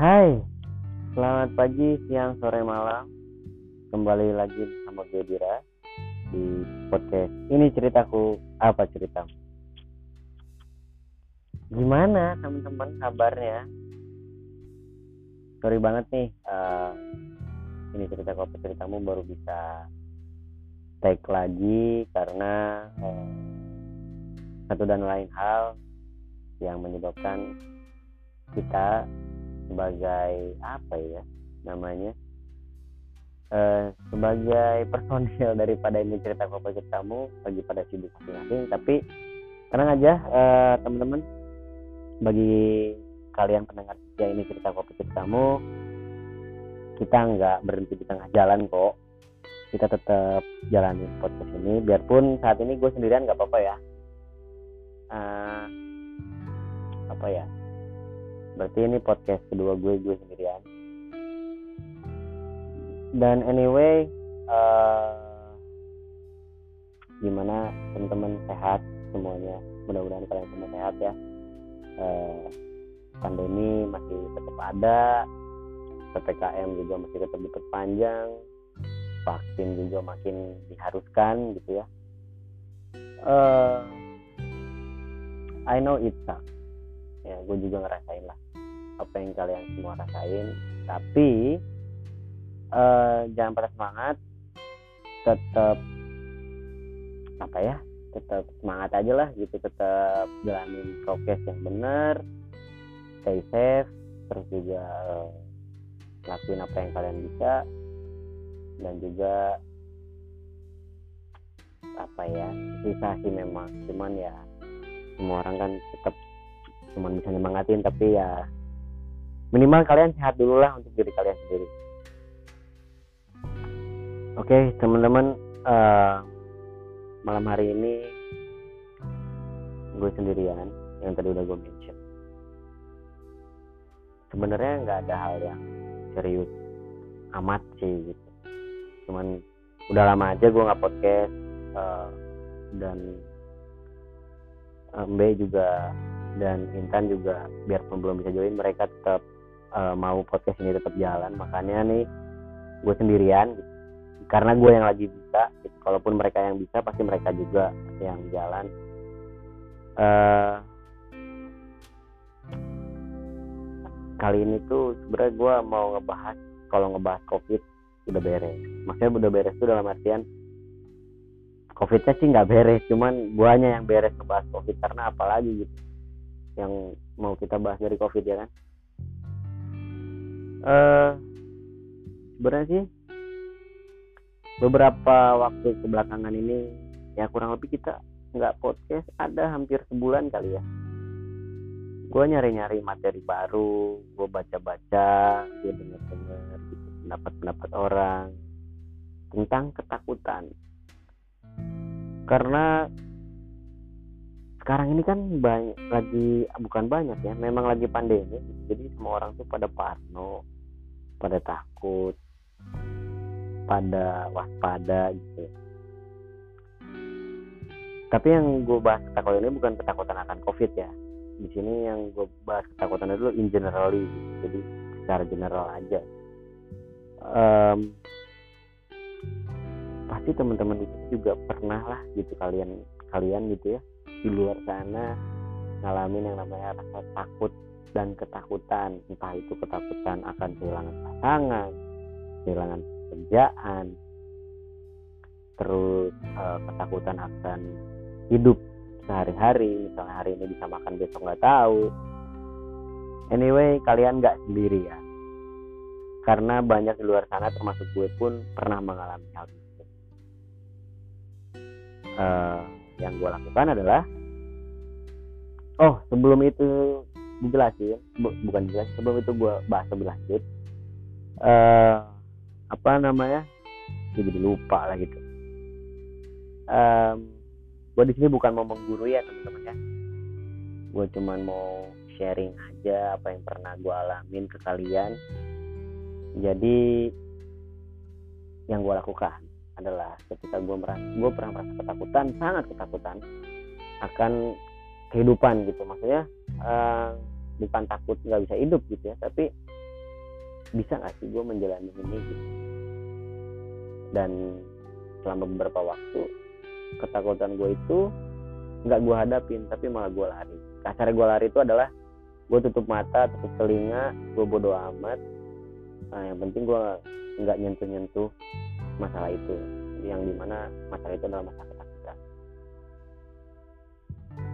Hai, selamat pagi, siang, sore, malam. Kembali lagi sama gue Dira di podcast ini ceritaku apa ceritamu. Gimana teman-teman kabarnya? Sorry banget nih, uh, ini cerita apa ceritamu baru bisa take lagi karena uh, satu dan lain hal yang menyebabkan kita sebagai apa ya namanya uh, sebagai personil daripada ini cerita kopi kamu bagi pada sibuk masing-masing. Tapi tenang aja uh, teman-teman. Bagi kalian pendengar setia ini cerita kopi kamu kita nggak berhenti di tengah jalan kok. Kita tetap jalanin podcast ini. Biarpun saat ini gue sendirian nggak apa-apa ya. Uh, apa ya berarti ini podcast kedua gue gue sendirian dan anyway uh, gimana? Teman-teman sehat semuanya. Mudah-mudahan kalian semua sehat ya. Uh, pandemi masih tetap ada. Ppkm juga masih tetap diperpanjang. Vaksin juga makin diharuskan gitu ya. Uh, I know it sucks. Ya gue juga ngerasain lah apa yang kalian semua rasain. Tapi uh, jangan pada semangat. Tetap apa ya tetap semangat aja lah gitu. Tetap jalanin prokes yang benar stay safe. Terus juga uh, lakuin apa yang kalian bisa. Dan juga apa ya susah sih memang. Cuman ya semua orang kan tetap cuma bisa nyemangatin. Tapi ya minimal kalian sehat dulu lah untuk diri kalian sendiri. Oke okay, teman-teman uh, malam hari ini gue sendirian yang tadi udah gue mention. Sebenarnya nggak ada hal yang serius amat sih gitu. Cuman udah lama aja gue nggak podcast uh, dan uh, Mbe juga dan Intan juga biarpun belum bisa join mereka tetap uh, mau podcast ini tetap jalan makanya nih gue sendirian gitu. karena gue yang lagi bisa gitu. kalaupun mereka yang bisa pasti mereka juga yang jalan uh, kali ini tuh sebenarnya gue mau ngebahas kalau ngebahas covid udah beres maksudnya udah beres tuh dalam artian covidnya sih nggak beres cuman guanya yang beres ngebahas covid karena apalagi gitu yang mau kita bahas dari covid ya kan uh, sebenarnya sih beberapa waktu kebelakangan ini ya kurang lebih kita nggak podcast ada hampir sebulan kali ya. Gue nyari-nyari materi baru gue baca-baca gue denger-denger gitu pendapat-pendapat orang tentang ketakutan. Karena sekarang ini kan banyak lagi bukan banyak ya memang lagi pandemi jadi semua orang tuh pada parno pada takut pada waspada gitu. Tapi yang gue bahas ketakutan ini bukan ketakutan akan covid ya. Di sini yang gue bahas ketakutan dulu in generally jadi secara general aja. Um, pasti teman-teman itu juga pernah lah gitu kalian kalian gitu ya di luar sana ngalamin yang namanya rasa takut dan ketakutan. Entah itu ketakutan akan kehilangan pasangan kehilangan pekerjaan terus uh, ketakutan akan hidup sehari-hari. Misalnya hari ini bisa makan besok nggak tahu. Anyway kalian nggak sendiri ya. Karena banyak di luar sana termasuk gue pun pernah mengalami hal itu. Uh, yang gue lakukan adalah oh sebelum itu dijelasin bu, bukan dijelasin sebelum itu gue bahas lebih lanjut uh, apa namanya gue jadi lupa lah gitu. Um, gue di sini bukan mau menggurui ya teman-teman ya. Gue cuman mau sharing aja apa yang pernah gue alamin ke kalian. Jadi yang gue lakukan adalah ketika gue merasa gue pernah merasa ketakutan sangat ketakutan akan kehidupan gitu. Maksudnya uh, bukan takut nggak bisa hidup gitu ya tapi bisa nggak sih gue menjalani ini gitu? Dan selama beberapa waktu ketakutan gue itu nggak gue hadapin tapi malah gue lari. Kasar gue lari itu adalah gue tutup mata tutup telinga gue bodoh amat. Nah yang penting gue nggak nyentuh nyentuh masalah itu yang di mana masalah itu adalah masalah ketakutan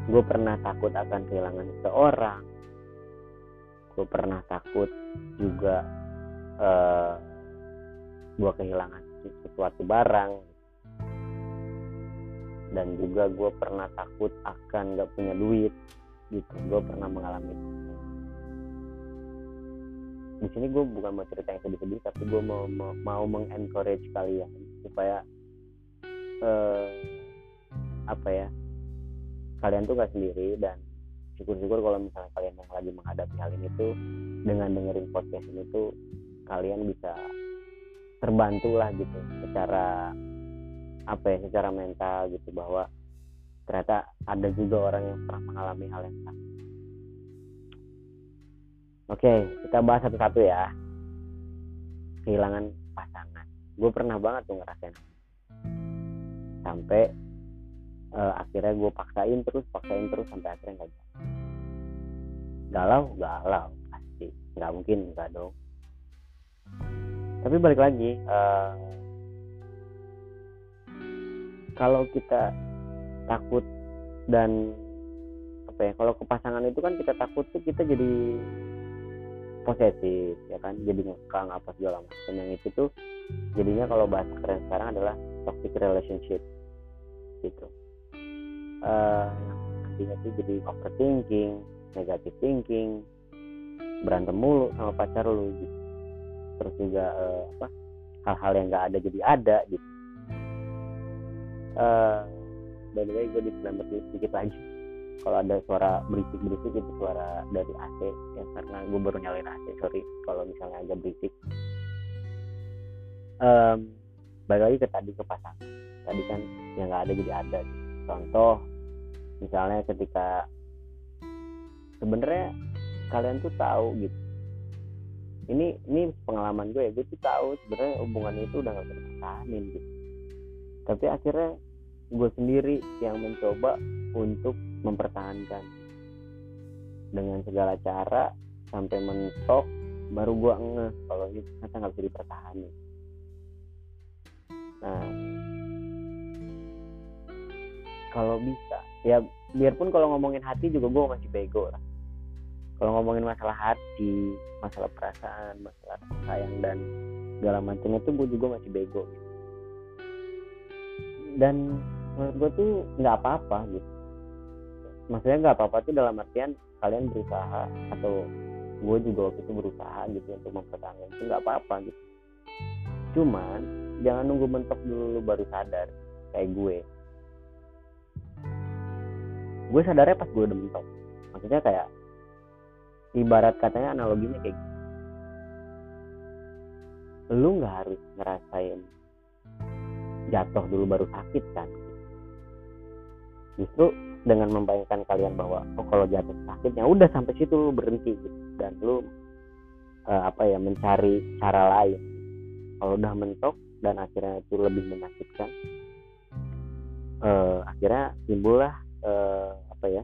gue pernah takut akan kehilangan seseorang. Gue pernah takut juga uh, eh, gue kehilangan sesuatu barang. Dan juga gue pernah takut akan gak punya duit gitu. Gue pernah mengalami di sini gue bukan mau cerita yang sedih-sedih tapi gue mau mau, mau mengencourage kalian supaya uh, apa ya kalian tuh gak sendiri dan syukur-syukur kalau misalnya kalian yang lagi menghadapi hal ini tuh dengan dengerin podcast ini tuh kalian bisa terbantu lah gitu secara apa ya secara mental gitu bahwa ternyata ada juga orang yang pernah mengalami hal yang sama oke kita bahas satu-satu ya. Kehilangan pasangan. Gue pernah banget tuh ngerasain. Sampai uh, akhirnya gue paksain terus paksain terus sampai akhirnya nggak jadi. Galau? Galau pasti. Nggak mungkin nggak dong. Tapi balik lagi uh, kalau kita takut dan apa ya kalau ke pasangan itu kan kita takut tuh kita jadi posesif ya kan? Jadi ngekang apa segala macam. Yang itu tuh jadinya kalau bahasa keren sekarang adalah toxic relationship gitu. Uh, yang nantinya tuh jadi overthinking negative thinking berantem mulu sama pacar lu gitu. Terus juga uh, apa hal-hal yang nggak ada jadi ada gitu. Uh, by the way gue dulu sedikit lagi kalau ada suara berisik berisik itu suara dari AC ya karena gue baru nyalain AC sorry kalau misalnya agak berisik. Um, balik lagi ke tadi ke pasangan. Tadi kan yang nggak ada jadi ada. Contoh misalnya ketika sebenarnya kalian tuh tahu gitu. Ini ini pengalaman gue ya gue tuh tahu sebenarnya hubungan itu udah gak bisa gitu. Tapi akhirnya gue sendiri yang mencoba untuk mempertahankan. Dengan segala cara sampai mentok baru gue ngeh kalau ini ternyata nggak bisa dipertahankan. Nah kalau bisa ya biarpun kalau ngomongin hati juga gue masih bego lah. Kalau ngomongin masalah hati masalah perasaan masalah sayang dan segala macam itu gue juga masih bego gitu. dan menurut gue tuh nggak apa-apa gitu maksudnya nggak apa-apa tuh dalam artian kalian berusaha atau gue juga waktu itu berusaha gitu untuk mempertahankan itu nggak apa-apa gitu. Cuman jangan nunggu mentok dulu baru sadar kayak gue. Gue sadarnya pas gue udah mentok. Maksudnya kayak ibarat katanya analoginya kayak gitu. Lu nggak harus ngerasain jatuh dulu baru sakit kan? Justru dengan membayangkan kalian bahwa oh kalau jatuh sakitnya udah sampai situ lu berhenti gitu. Dan lu uh, apa ya mencari cara lain. Kalau udah mentok dan akhirnya itu lebih menyakitkan uh, akhirnya timbullah uh, apa ya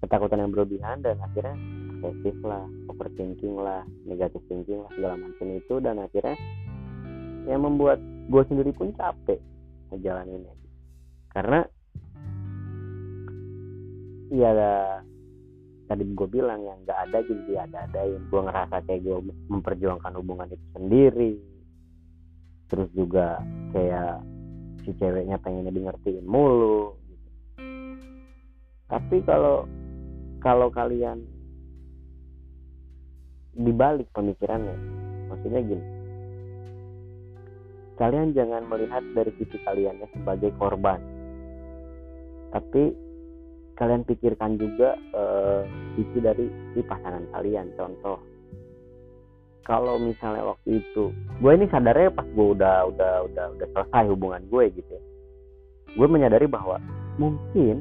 ketakutan yang berlebihan dan akhirnya obsesif lah overthinking lah negatif thinking lah segala macam itu. Dan akhirnya yang membuat gue sendiri pun capek ngejalaninnya. Karena ya tadi gue bilang yang nggak ada jadi ada adain. Gue ngerasa kayak gue memperjuangkan hubungan itu sendiri. Terus juga kayak si ceweknya pengennya di ngertiin mulu. Gitu. tapi kalau kalau kalian dibalik pemikirannya maksudnya gini. Kalian jangan melihat dari sisi kaliannya sebagai korban. Tapi kalian pikirkan juga uh, sisi dari si pasangan kalian. Contoh kalau misalnya waktu itu gue ini sadarnya pas gue udah udah udah udah selesai hubungan gue gitu ya. Gue menyadari bahwa mungkin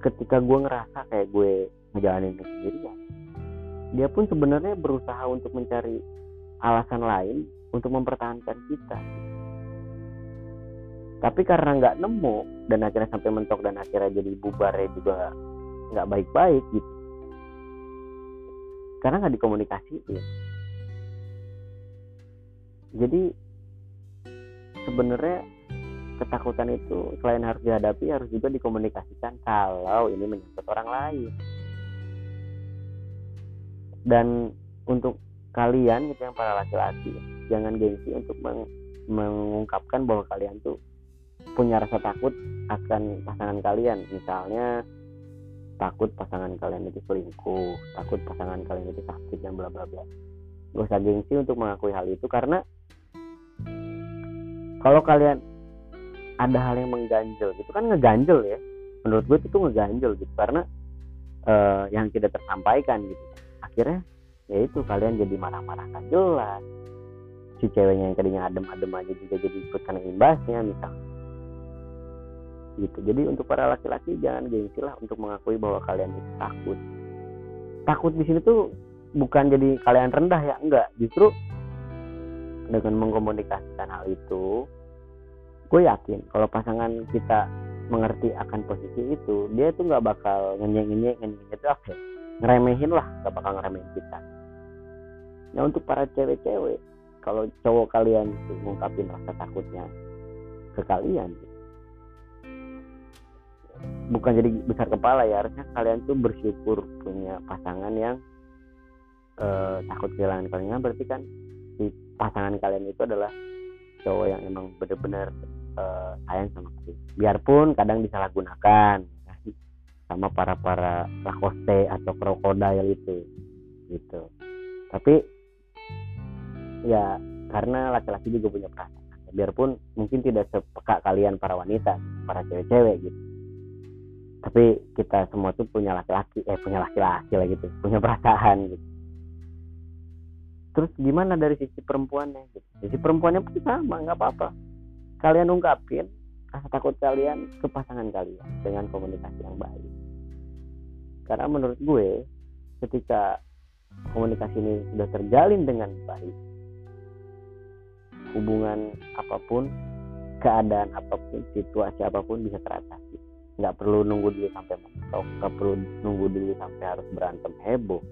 ketika gue ngerasa kayak gue ngejalanin ini sendirian dia pun sebenarnya berusaha untuk mencari alasan lain untuk mempertahankan kita tapi karena nggak nemu dan akhirnya sampai mentok dan akhirnya jadi bubarnya juga nggak baik-baik gitu. Karena nggak dikomunikasiin. Jadi sebenarnya ketakutan itu selain harus dihadapi harus juga dikomunikasikan kalau ini menyangkut orang lain. Dan untuk kalian gitu yang para laki-laki jangan gengsi untuk meng mengungkapkan bahwa kalian tuh punya rasa takut akan pasangan kalian. Misalnya takut pasangan kalian itu selingkuh takut pasangan kalian itu sakit dan bla bla bla. Gak usah gengsi untuk mengakui hal itu karena kalau kalian ada hal yang mengganjel gitu kan ngeganjel ya. Menurut gue itu ngeganjel gitu karena uh, yang tidak tersampaikan gitu. Akhirnya ya itu kalian jadi marah-marah kan jelas. Si ceweknya yang tadinya adem-adem aja juga jadi ikut imbasnya misal gitu. Jadi untuk para laki-laki jangan gengsi lah untuk mengakui bahwa kalian itu takut. Takut di sini tuh bukan jadi kalian rendah ya enggak. Justru dengan mengkomunikasikan hal itu gue yakin kalau pasangan kita mengerti akan posisi itu dia tuh nggak bakal ngenyek ngenyek itu oke ngeremehin lah nggak bakal ngeremehin kita. Nah untuk para cewek-cewek kalau cowok kalian tuh ngungkapin rasa takutnya ke kalian bukan jadi besar kepala ya. Harusnya kalian tuh bersyukur punya pasangan yang uh, takut kehilangan kalian. Berarti kan si pasangan kalian itu adalah cowok yang emang bener-bener uh, sayang sama kalian. Biarpun kadang disalahgunakan sama para para lakoste atau krokodil itu gitu. Tapi ya karena laki-laki juga punya perasaan. Biarpun mungkin tidak sepeka kalian para wanita para cewek-cewek gitu tapi kita semua tuh punya laki-laki eh punya laki-laki lah gitu punya perasaan gitu. Terus gimana dari sisi perempuannya gitu. sisi perempuannya pun sama nggak apa-apa. Kalian ungkapin rasa takut kalian ke pasangan kalian dengan komunikasi yang baik. Karena menurut gue ketika komunikasi ini sudah terjalin dengan baik hubungan apa pun keadaan apa pun situasi apa pun bisa teratasi nggak perlu nunggu dulu sampai mentok nggak perlu nunggu dulu sampai harus berantem heboh.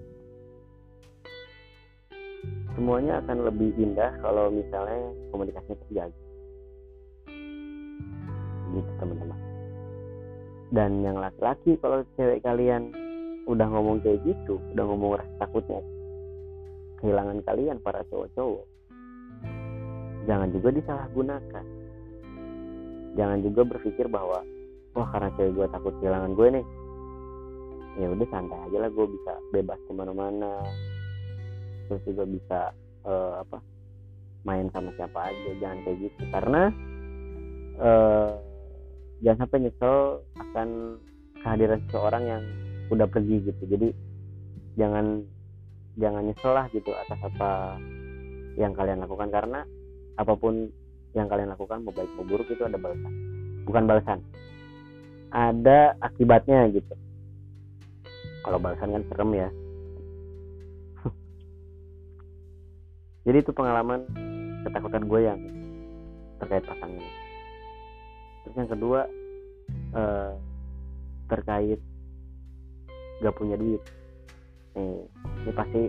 Semuanya akan lebih indah kalau misalnya komunikasinya terjaga. Gitu teman-teman. Dan yang laki-laki kalau cewek kalian udah ngomong kayak gitu udah ngomong rasa takutnya kehilangan kalian para cowok-cowok jangan juga disalahgunakan. Jangan juga berpikir bahwa wah karena cewek gue takut kehilangan gue nih ya udah santai aja lah gue bisa bebas ke mana-mana. Terus juga bisa uh, apa main sama siapa aja jangan kayak gitu. Karena uh, jangan sampai nyesel akan kehadiran seseorang yang udah pergi gitu. Jadi jangan jangan nyesel lah gitu atas apa yang kalian lakukan. Karena apa pun yang kalian lakukan mau baik mau buruk itu ada balasan. Bukan balasan ada akibatnya gitu. Kalau balasan kan serem ya. Jadi itu pengalaman ketakutan gue yang terkait pasangan. Terus yang kedua eh, terkait gak punya duit. Nih ini pasti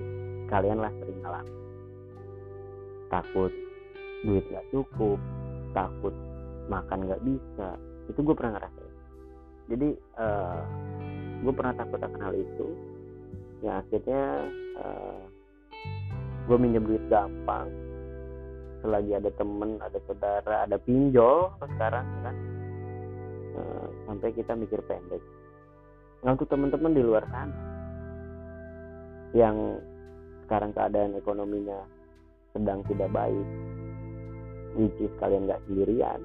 kalian lah sering ngalamin takut duit gak cukup takut makan gak bisa. Itu gue pernah ngerasain jadi uh, gue pernah takut akan hal itu. Ya akhirnya uh, gue minjem duit gampang. Selagi ada temen ada saudara ada pinjol sekarang kan. Uh, sampai kita mikir pendek. Untuk teman-teman di luar sana yang sekarang keadaan ekonominya sedang tidak baik which kalian nggak sendirian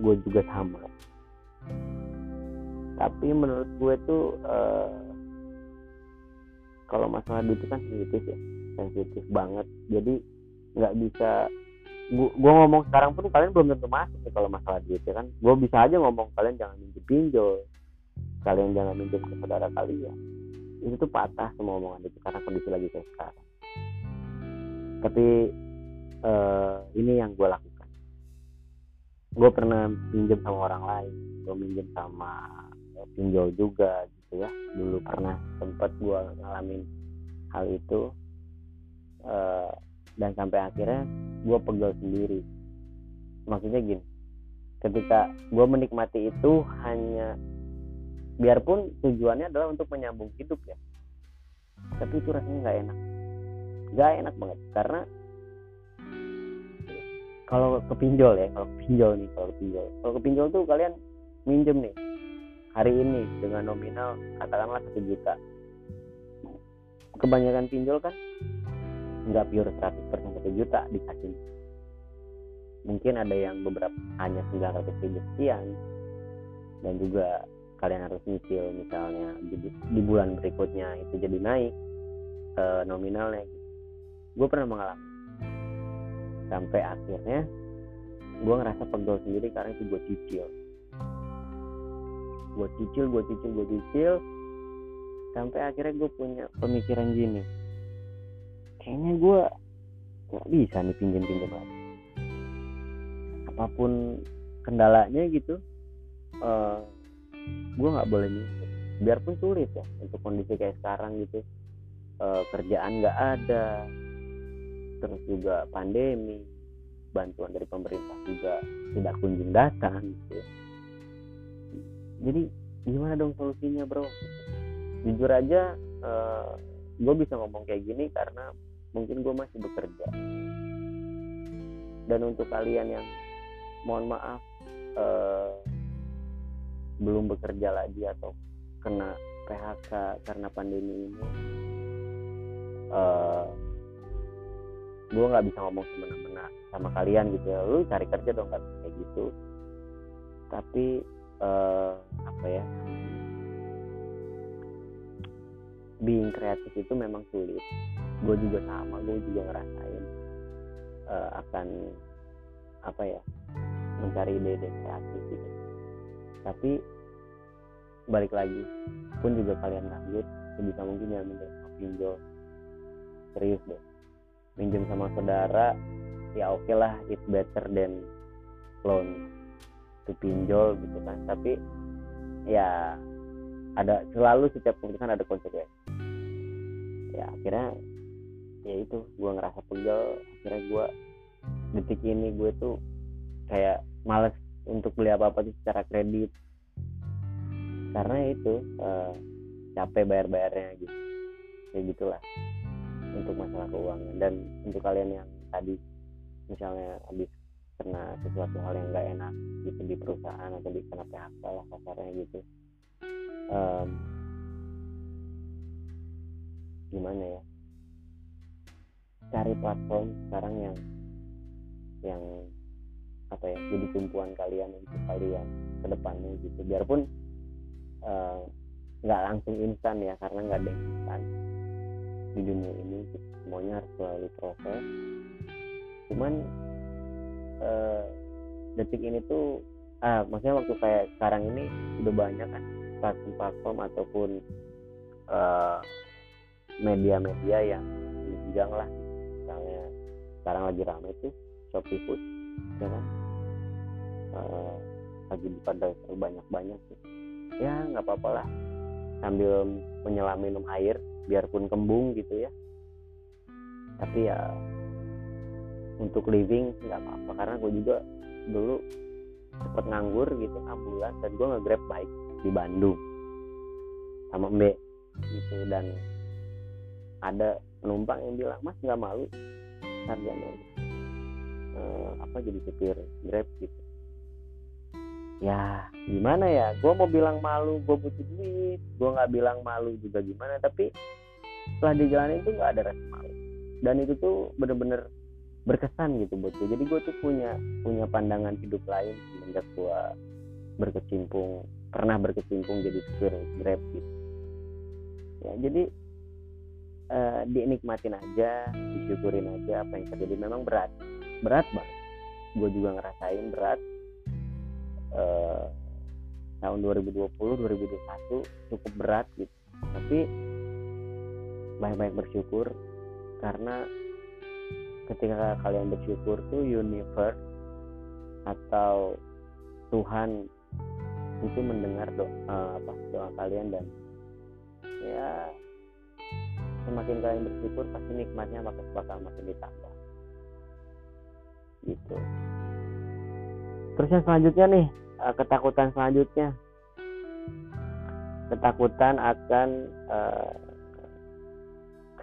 gue juga sama tapi menurut gue tuh uh, kalau masalah duit itu kan sensitif ya. Sensitif banget. Jadi nggak bisa gue ngomong sekarang pun kalian belum tentu masuk nih kalau masalah duit ya kan. Gue bisa aja ngomong kalian jangan minjem pinjol. Kalian jangan minjem ke saudara kalian. Itu tuh patah semua omongan itu karena kondisi lagi kayak sekarang. Tapi uh, ini yang gue lakukan. Gue pernah pinjam sama orang lain gue pinjam sama pinjol juga gitu ya. Dulu pernah sempat gue ngalamin hal itu uh, dan sampai akhirnya gue pegel sendiri. Maksudnya gini ketika gue menikmati itu hanya biarpun tujuannya adalah untuk menyambung hidup ya tapi itu rasanya nggak enak. Nggak enak banget karena kalau kepinjol ya kalau kepinjol nih kalau kepinjol. Kalau kepinjol tuh kalian minjem nih hari ini dengan nominal katakanlah satu juta. Kebanyakan pinjol kan nggak pure 100% satu juta dikasih. Mungkin ada yang beberapa hanya 900 ribu sekian. Dan juga kalian harus nyicil misalnya di, di bulan berikutnya itu jadi naik e, nominalnya. Gue pernah mengalami. Sampai akhirnya gue ngerasa pegel sendiri karena itu gue cicil gue cicil gue cicil gue cicil. Sampai akhirnya gue punya pemikiran gini. Kayaknya gue nggak bisa nih pinjam pinjam lagi. Apa pun kendalanya gitu uh, gue nggak boleh nyusul biarpun sulit ya untuk kondisi kayak sekarang gitu. E, kerjaan nggak ada. Terus juga pandemi. Bantuan dari pemerintah juga tidak kunjung datang gitu ya. Jadi gimana dong solusinya bro? Jujur aja e, eh, gue bisa ngomong kayak gini karena mungkin gue masih bekerja. Dan untuk kalian yang mohon maaf eh, belum bekerja lagi atau kena PHK karena pandemi ini uh, eh, gue nggak bisa ngomong semena-mena sama kalian gitu ya. Lu cari kerja dong kayak gitu. Tapi uh, apa ya? Being kreatif itu memang sulit. Gue juga sama gue juga ngerasain uh, akan apa ya mencari ide-ide kreatif gitu. Tapi balik lagi pun juga kalian lanjut sebisa mungkin ya minjem pinjol. Serius deh. Minjem sama saudara ya oke okay lah it's better than loan to pinjol gitu kan. Tapi ya ada selalu setiap keputusan ada konsekuensi. Ya akhirnya ya itu gue ngerasa pegel akhirnya gue detik ini gue tuh kayak males untuk beli apa-apa tuh secara kredit. Karena itu uh, capek bayar-bayarnya gitu. Kayak gitulah untuk masalah keuangan. Dan untuk kalian yang tadi misalnya habis kena sesuatu hal yang nggak enak gitu di perusahaan atau di kena PHK lah kasarnya gitu. Um, gimana ya? Cari platform sekarang yang yang apa ya jadi tumpuan kalian untuk kalian ke depannya gitu. Biarpun eh, nggak uh, langsung instan ya karena nggak ada instan di dunia ini. Semuanya harus melalui proses. Cuman uh, detik ini tuh ah maksudnya waktu kayak sekarang ini udah banyak kan platform-platform ataupun uh, media-media yang menunjang lah misalnya sekarang lagi ramai tuh Shopee Food ya kan? Uh, lagi pada banyak-banyak sih ya nggak apa-apa lah sambil menyelam minum air biarpun kembung gitu ya. Tapi ya untuk living nggak apa-apa. Karena gue juga dulu sempet nganggur gitu enam bulan dan gue nge-grab bike di Bandung. Sama Mbe gitu. Dan ada penumpang yang bilang mas nggak malu sarjana uh, apa jadi supir grab gitu. Ya gimana ya? Gue mau bilang malu gue butuh duit. Gue nggak bilang malu juga gimana. Tapi setelah dijalanin itu nggak ada rasa malu. Dan itu tuh bener-bener berkesan gitu buat gue jadi gue tuh punya punya pandangan hidup lain semenjak gue berkecimpung pernah berkecimpung jadi supir grab gitu. Ya jadi uh, dinikmatin aja disyukurin aja apa yang terjadi. Memang berat berat banget. Gue juga ngerasain berat uh, tahun 2020 2021 cukup berat gitu. Tapi banyak-banyak bersyukur karena ketika kalian bersyukur tuh universe atau Tuhan itu mendengar doa uh, apa doa kalian dan ya semakin kalian bersyukur pasti nikmatnya bakal bakal makin ditambah. Gitu. Terus yang selanjutnya nih uh, ketakutan selanjutnya. Ketakutan akan uh,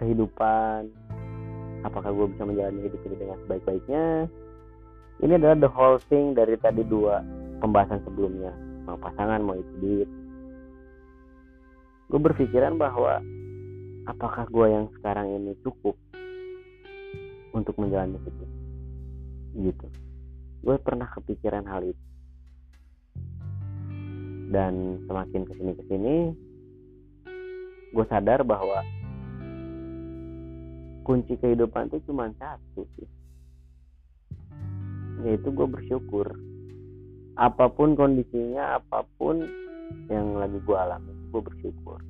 kehidupan apakah gue bisa menjalani hidup ini dengan sebaik-baiknya. Ini adalah the whole thing dari tadi dua pembahasan sebelumnya. Mau pasangan mau itu duit. Gue berpikiran bahwa apakah gue yang sekarang ini cukup untuk menjalani hidup gitu. Gue pernah kepikiran hal itu. Dan semakin ke sini ke sini gue sadar bahwa kunci kehidupan itu cuma satu sih. Yaitu gue bersyukur. Apa pun kondisinya apa pun yang lagi gue alami gue bersyukur.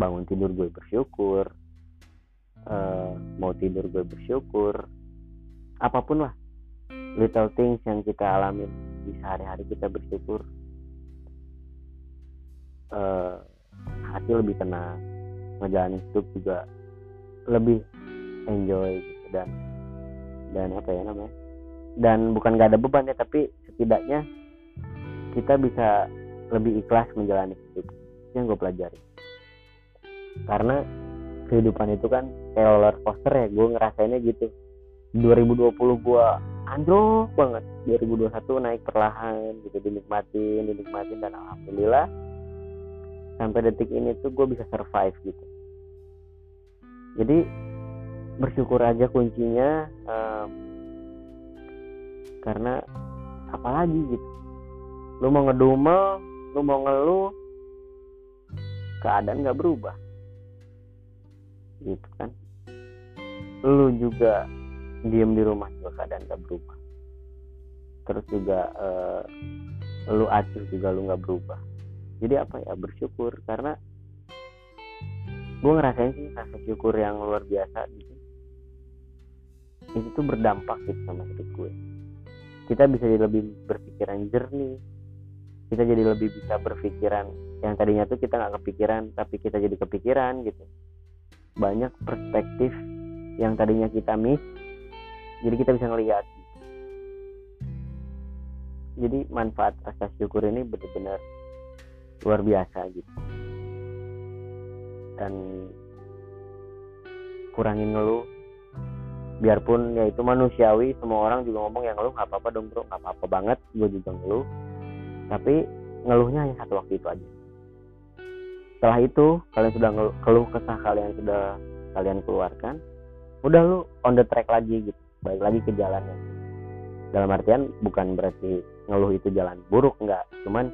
Bangun tidur gue bersyukur. Uh, mau tidur gue bersyukur. Apa pun lah. Little things yang kita alami di sehari-hari kita bersyukur. Uh, hati lebih tenang. Menjalani hidup juga lebih enjoy gitu. Dan dan apa ya namanya? Dan bukan gak ada beban ya tapi setidaknya kita bisa lebih ikhlas menjalani hidup. Yang gue pelajari. Karena kehidupan itu kan kayak roller coaster ya gue ngerasainnya gitu. 2020 gue anjlok banget. 2021 naik perlahan gitu dinikmatin dinikmatin dan alhamdulillah sampai detik ini tuh gue bisa survive gitu jadi bersyukur aja kuncinya um, karena apalagi gitu? Lu mau ngedumel lu mau ngeluh keadaan nggak berubah. Gitu kan? Lu juga diem di rumah juga keadaan nggak berubah. Terus juga uh, lu acuh juga lu nggak berubah. Jadi apa ya? Bersyukur karena gue ngerasain sih rasa syukur yang luar biasa gitu. Itu tuh berdampak gitu sama hidup gue kita bisa jadi lebih berpikiran jernih. Kita jadi lebih bisa berpikiran yang tadinya tuh kita nggak kepikiran tapi kita jadi kepikiran gitu. Banyak perspektif yang tadinya kita miss jadi kita bisa ngelihat jadi manfaat rasa syukur ini benar-benar luar biasa gitu dan kurangin ngeluh. Biarpun ya itu manusiawi semua orang juga ngomong yang ngeluh nggak apa-apa dong bro nggak apa-apa banget gue juga ngeluh. Tapi ngeluhnya hanya satu waktu itu aja. Setelah itu kalian sudah keluh kesah kalian sudah kalian keluarkan udah lu on the track lagi gitu balik lagi ke jalannya. Dalam artian bukan berarti ngeluh itu jalan buruk nggak. Cuman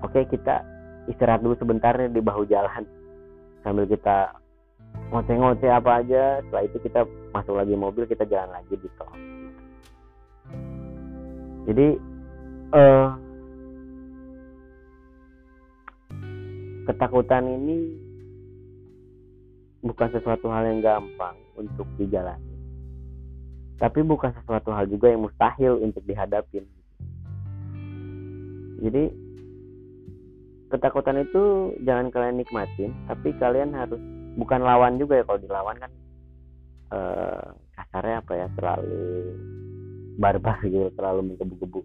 oke okay, kita istirahat dulu sebentar di bahu jalan sambil kita ngoceh-ngoceh apa aja setelah itu kita masuk lagi mobil kita jalan lagi di tol. Jadi uh, ketakutan ini bukan sesuatu hal yang gampang untuk dijalani. Tapi bukan sesuatu hal juga yang mustahil untuk dihadapin. Jadi ketakutan itu jangan kalian nikmatin tapi kalian harus bukan lawan juga ya kalau dilawan kan eh, kasarnya apa ya terlalu barbar gitu terlalu menggebu-gebu.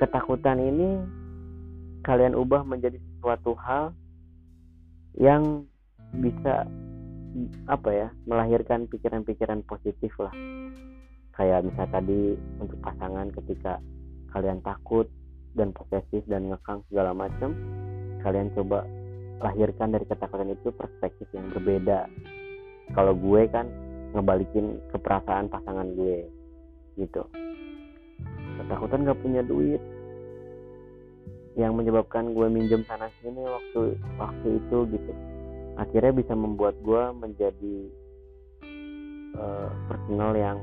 Ketakutan ini kalian ubah menjadi sesuatu hal yang bisa apa ya melahirkan pikiran-pikiran positif lah. Kayak misal tadi untuk pasangan ketika kalian takut dan posesif dan ngekang segala macam kalian coba lahirkan dari ketakutan itu perspektif yang berbeda. Kalau gue kan ngebalikin ke perasaan pasangan gue gitu. Ketakutan gak punya duit. Yang menyebabkan gue minjem sana sini waktu waktu itu gitu. Akhirnya bisa membuat gue menjadi uh, personal yang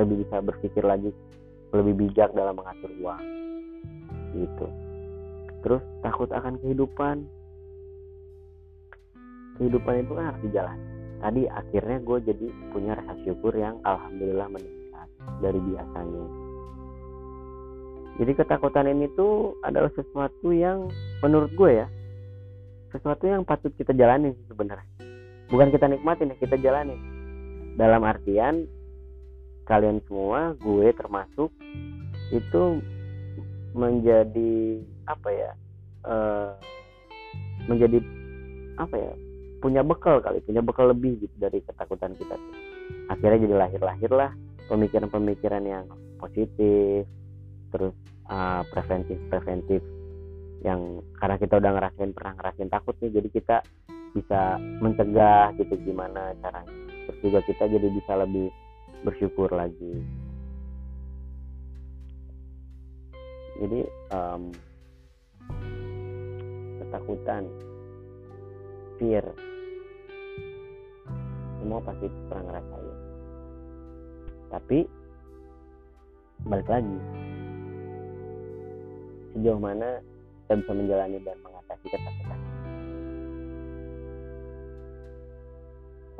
lebih bisa berpikir lagi lebih bijak dalam mengatur uang gitu. Terus takut akan kehidupan. Kehidupan itu kan harus dijalani. Tadi akhirnya gue jadi punya rasa syukur yang alhamdulillah meningkat dari biasanya. Jadi ketakutan ini tuh adalah sesuatu yang menurut gue ya sesuatu yang patut kita jalani sebenarnya. Bukan kita nikmatin ya kita jalani. Dalam artian kalian semua gue termasuk itu menjadi apa ya uh, menjadi apa ya punya bekal kali punya bekal lebih gitu dari ketakutan kita. Akhirnya jadi lahir-lahir lah pemikiran-pemikiran yang positif terus uh, preventif preventif yang karena kita udah ngerasain pernah ngerasain takut nih jadi kita bisa mencegah gitu gimana caranya. Terus juga kita jadi bisa lebih bersyukur lagi jadi um, ketakutan fear semua pasti pernah ngerasain. Tapi balik lagi sejauh mana kita bisa menjalani dan mengatasi ketakutan.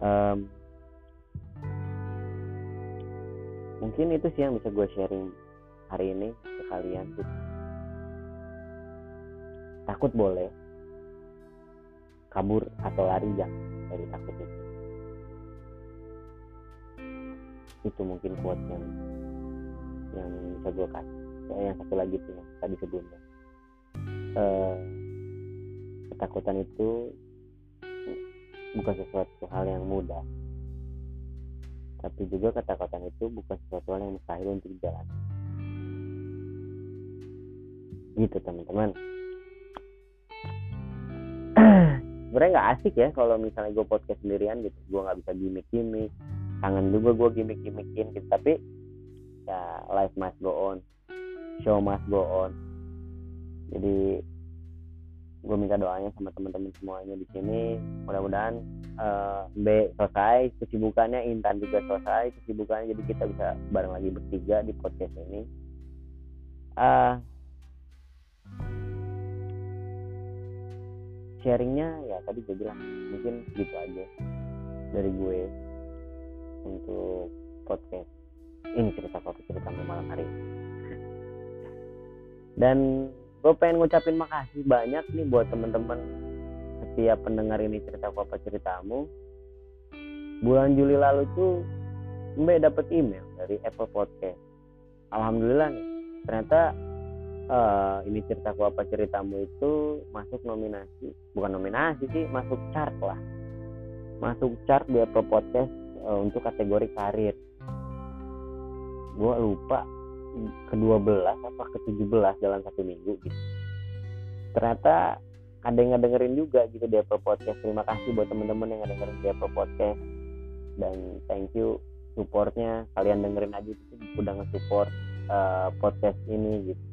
Um, mungkin itu sih yang bisa gue sharing hari ini ke kalian. Takut boleh kabur atau lari jangan dari takut itu. Itu mungkin quote yang yang bisa gue kasih. Ya, yang satu lagi tuh tadi sebelumnya. Uh, ketakutan itu bukan sesuatu hal yang mudah. Tapi juga ketakutan itu bukan sesuatu hal yang mustahil untuk dijalani gitu teman-teman. Sebenarnya nggak asik ya kalau misalnya gue podcast sendirian gitu. Gue nggak bisa gimmick-gimmick. Kangen juga gue gimmick-gimmickin gitu. Tapi ya life must go on. Show must go on. Jadi gue minta doanya sama teman-teman semuanya di sini. Mudah-mudahan uh, B selesai kesibukannya Intan juga selesai kesibukannya. Jadi kita bisa bareng lagi bertiga di podcast ini. Uh, sharingnya ya tadi gue bilang mungkin gitu aja dari gue untuk podcast ini cerita kopi cerita malam hari dan gue pengen ngucapin makasih banyak nih buat temen-temen setiap pendengar ini cerita apa ceritamu. Bulan Juli lalu tuh Mbak dapet email dari Apple Podcast. Alhamdulillah nih ternyata uh, ini cerita apa ceritamu itu masuk nominasi bukan nominasi sih masuk chart lah. Masuk chart di Apple Podcast uh, untuk kategori karir. Gue lupa ke-12 apa ke-17 dalam satu minggu gitu. Ternyata ada yang ngedengerin juga gitu di Apple Podcast. Terima kasih buat temen-temen yang ngedengerin di Apple Podcast. Dan thank you supportnya. Kalian dengerin aja gitu udah nge-support uh, podcast ini gitu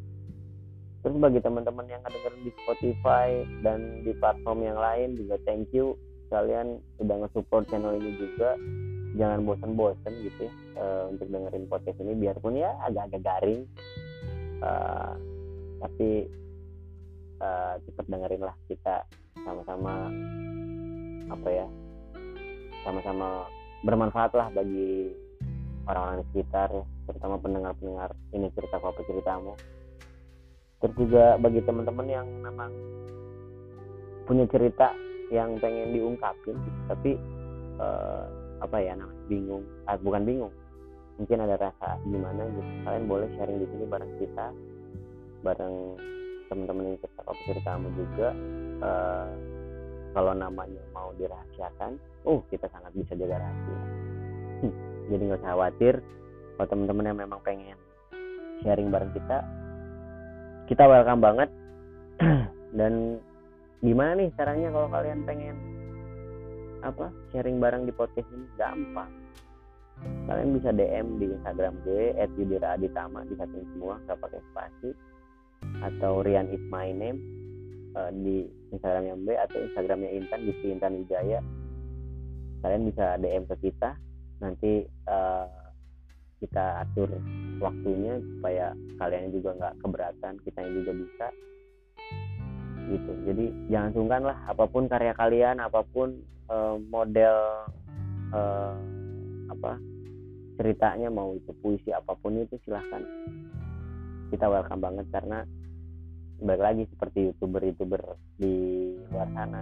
terus bagi teman-teman yang ngedengerin di Spotify dan di platform yang lain juga thank you. Kalian udah nge-support channel ini juga. Jangan bosan-bosan gitu ya uh, untuk dengerin podcast ini. Biarpun ya agak-agak garing. Uh, tapi uh, cepet dengerin lah kita sama-sama apa ya sama-sama bermanfaat lah bagi orang-orang di sekitar ya terutama pendengar-pendengar ini cerita apa ceritamu terus juga bagi teman-teman yang memang punya cerita yang pengen diungkapin tapi uh, apa ya namanya bingung ah, bukan bingung mungkin ada rasa gimana gitu. Kalian boleh sharing di sini bareng kita bareng teman-teman yang cerita kopi ceritamu juga uh, kalau namanya mau dirahasiakan oh kita sangat bisa jaga rahasia. Jadi nggak usah khawatir kalau teman-teman yang memang pengen sharing bareng kita kita welcome banget. Dan gimana nih caranya kalau kalian pengen apa sharing bareng di podcast ini? Gampang. Kalian bisa DM di Instagram gue @yudiraditama di satu semua gak pakai spasi. Atau Rian is my name uh, di Instagramnya Mbe atau Instagramnya Intan di Intan Wijaya. Kalian bisa DM ke kita. Nanti uh, kita atur waktunya supaya kalian juga nggak keberatan kita juga bisa. Gitu. Jadi jangan sungkan lah apa pun karya kalian apa pun uh, model uh, apa ceritanya mau itu puisi apa pun itu silahkan. Kita welcome banget karena balik lagi seperti youtuber-youtuber di luar sana.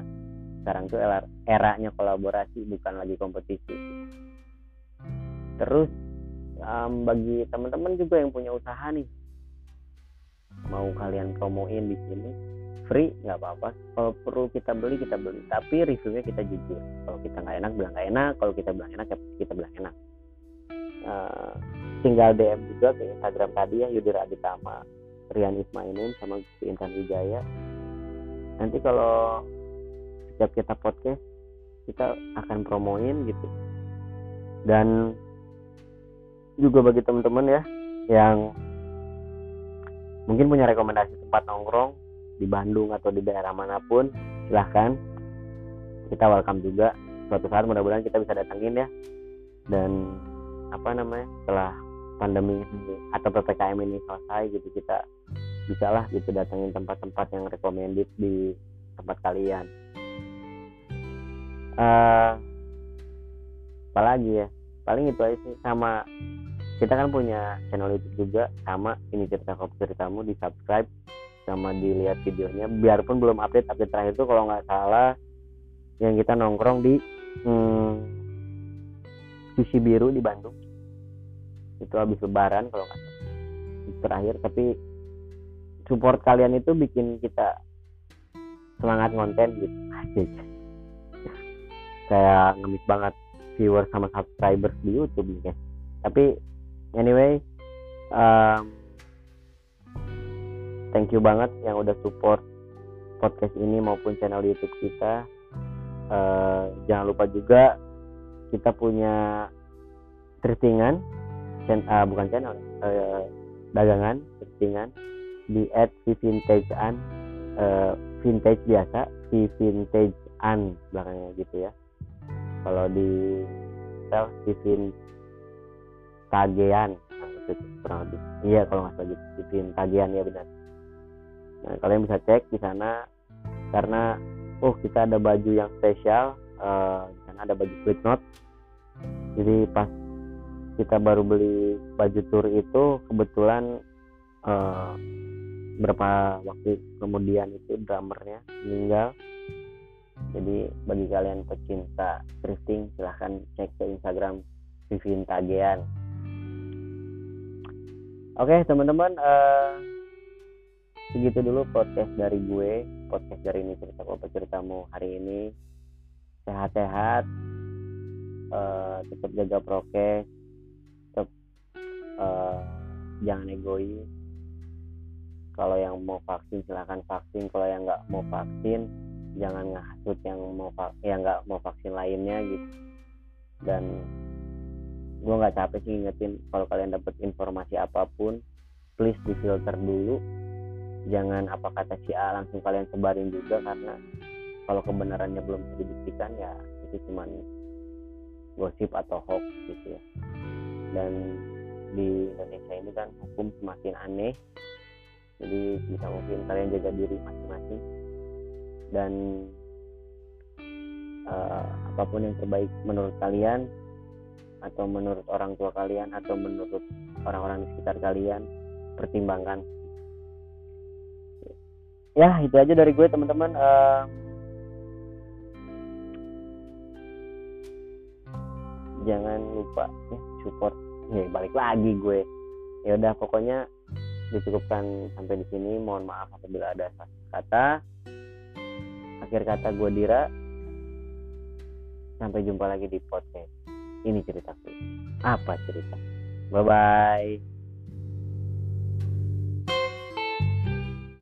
Sekarang tuh eranya kolaborasi bukan lagi kompetisi. Terus um, bagi teman-teman juga yang punya usaha nih. Mau kalian promoin di sini free nggak apa-apa. Kalau perlu kita beli kita beli. Tapi reviewnya kita jujur. Kalau kita nggak enak bilang nggak enak. Kalau kita bilang enak ya kita bilang enak. Uh, tinggal DM juga ke Instagram tadi ya Yudir Aditama Rian Ismailin sama Intan Wijaya. Nanti kalau setiap kita podcast kita akan promoin gitu. Dan juga bagi teman-teman ya yang mungkin punya rekomendasi tempat nongkrong di Bandung atau di daerah mana pun silahkan. Kita welcome juga. Suatu saat mudah-mudahan kita bisa datangin ya. Dan apa namanya setelah pandemi ini atau ppkm ini selesai gitu kita bisa lah gitu datangin tempat-tempat yang recommended di tempat kalian. Uh, apalagi ya? Paling itu aja sih sama kita kan punya channel YouTube juga sama ini cerita kopi ceritamu di subscribe sama dilihat videonya. Biarpun belum update update terakhir itu kalau nggak salah yang kita nongkrong di hmm, Sushi Biru di Bandung. Itu habis lebaran kalau nggak salah. Terakhir tapi support kalian itu bikin kita semangat konten gitu. Asik kayak ngemis banget viewer sama subscribers di YouTube guys. Tapi anyway um, thank you banget yang udah support podcast ini maupun channel YouTube kita. Uh, jangan lupa juga kita punya thriftingan uh, bukan channel uh, dagangan thriftingan di at vintagean uh, vintage biasa si vintage an belakangnya gitu ya. Kalau di sel si vintagean itu kurang lebih iya kalau nggak salah gitu. Si vintagean ya benar. Nah kalian bisa cek di sana karena oh kita ada baju yang spesial uh, di ada baju note jadi pas kita baru beli baju tour itu kebetulan uh, berapa waktu kemudian itu drummernya meninggal. Jadi bagi kalian pecinta thrifting silahkan cek ke Instagram Vivin Tagian oke teman-teman uh, segitu dulu podcast dari gue podcast dari ini cerita apa ceritamu hari ini. Sehat-sehat uh, tetap jaga prokes uh, jangan egois. Kalau yang mau vaksin silahkan vaksin. Kalau yang nggak mau vaksin jangan ngahasut yang mau yang nggak mau vaksin lainnya gitu. Dan gue nggak capek sih ingetin kalau kalian dapat informasi apa pun please difilter dulu. Jangan apa kata si A langsung kalian sebarin juga karena kalau kebenarannya belum dibuktikan ya itu cuman gosip atau hoax gitu ya. Dan di Indonesia ini kan hukum semakin aneh jadi bisa mungkin kalian jaga diri masing-masing. Dan uh, apa pun yang terbaik menurut kalian atau menurut orang tua kalian atau menurut orang-orang di sekitar kalian pertimbangkan. Ya itu aja dari gue teman-teman. Uh, jangan lupa ya support. Ya balik lagi gue. Ya udah pokoknya dicukupkan sampai di sini. Mohon maaf apabila ada kata. Akhir kata gue Dira. Sampai jumpa lagi di podcast ini ceritaku. Apa cerita? Bye bye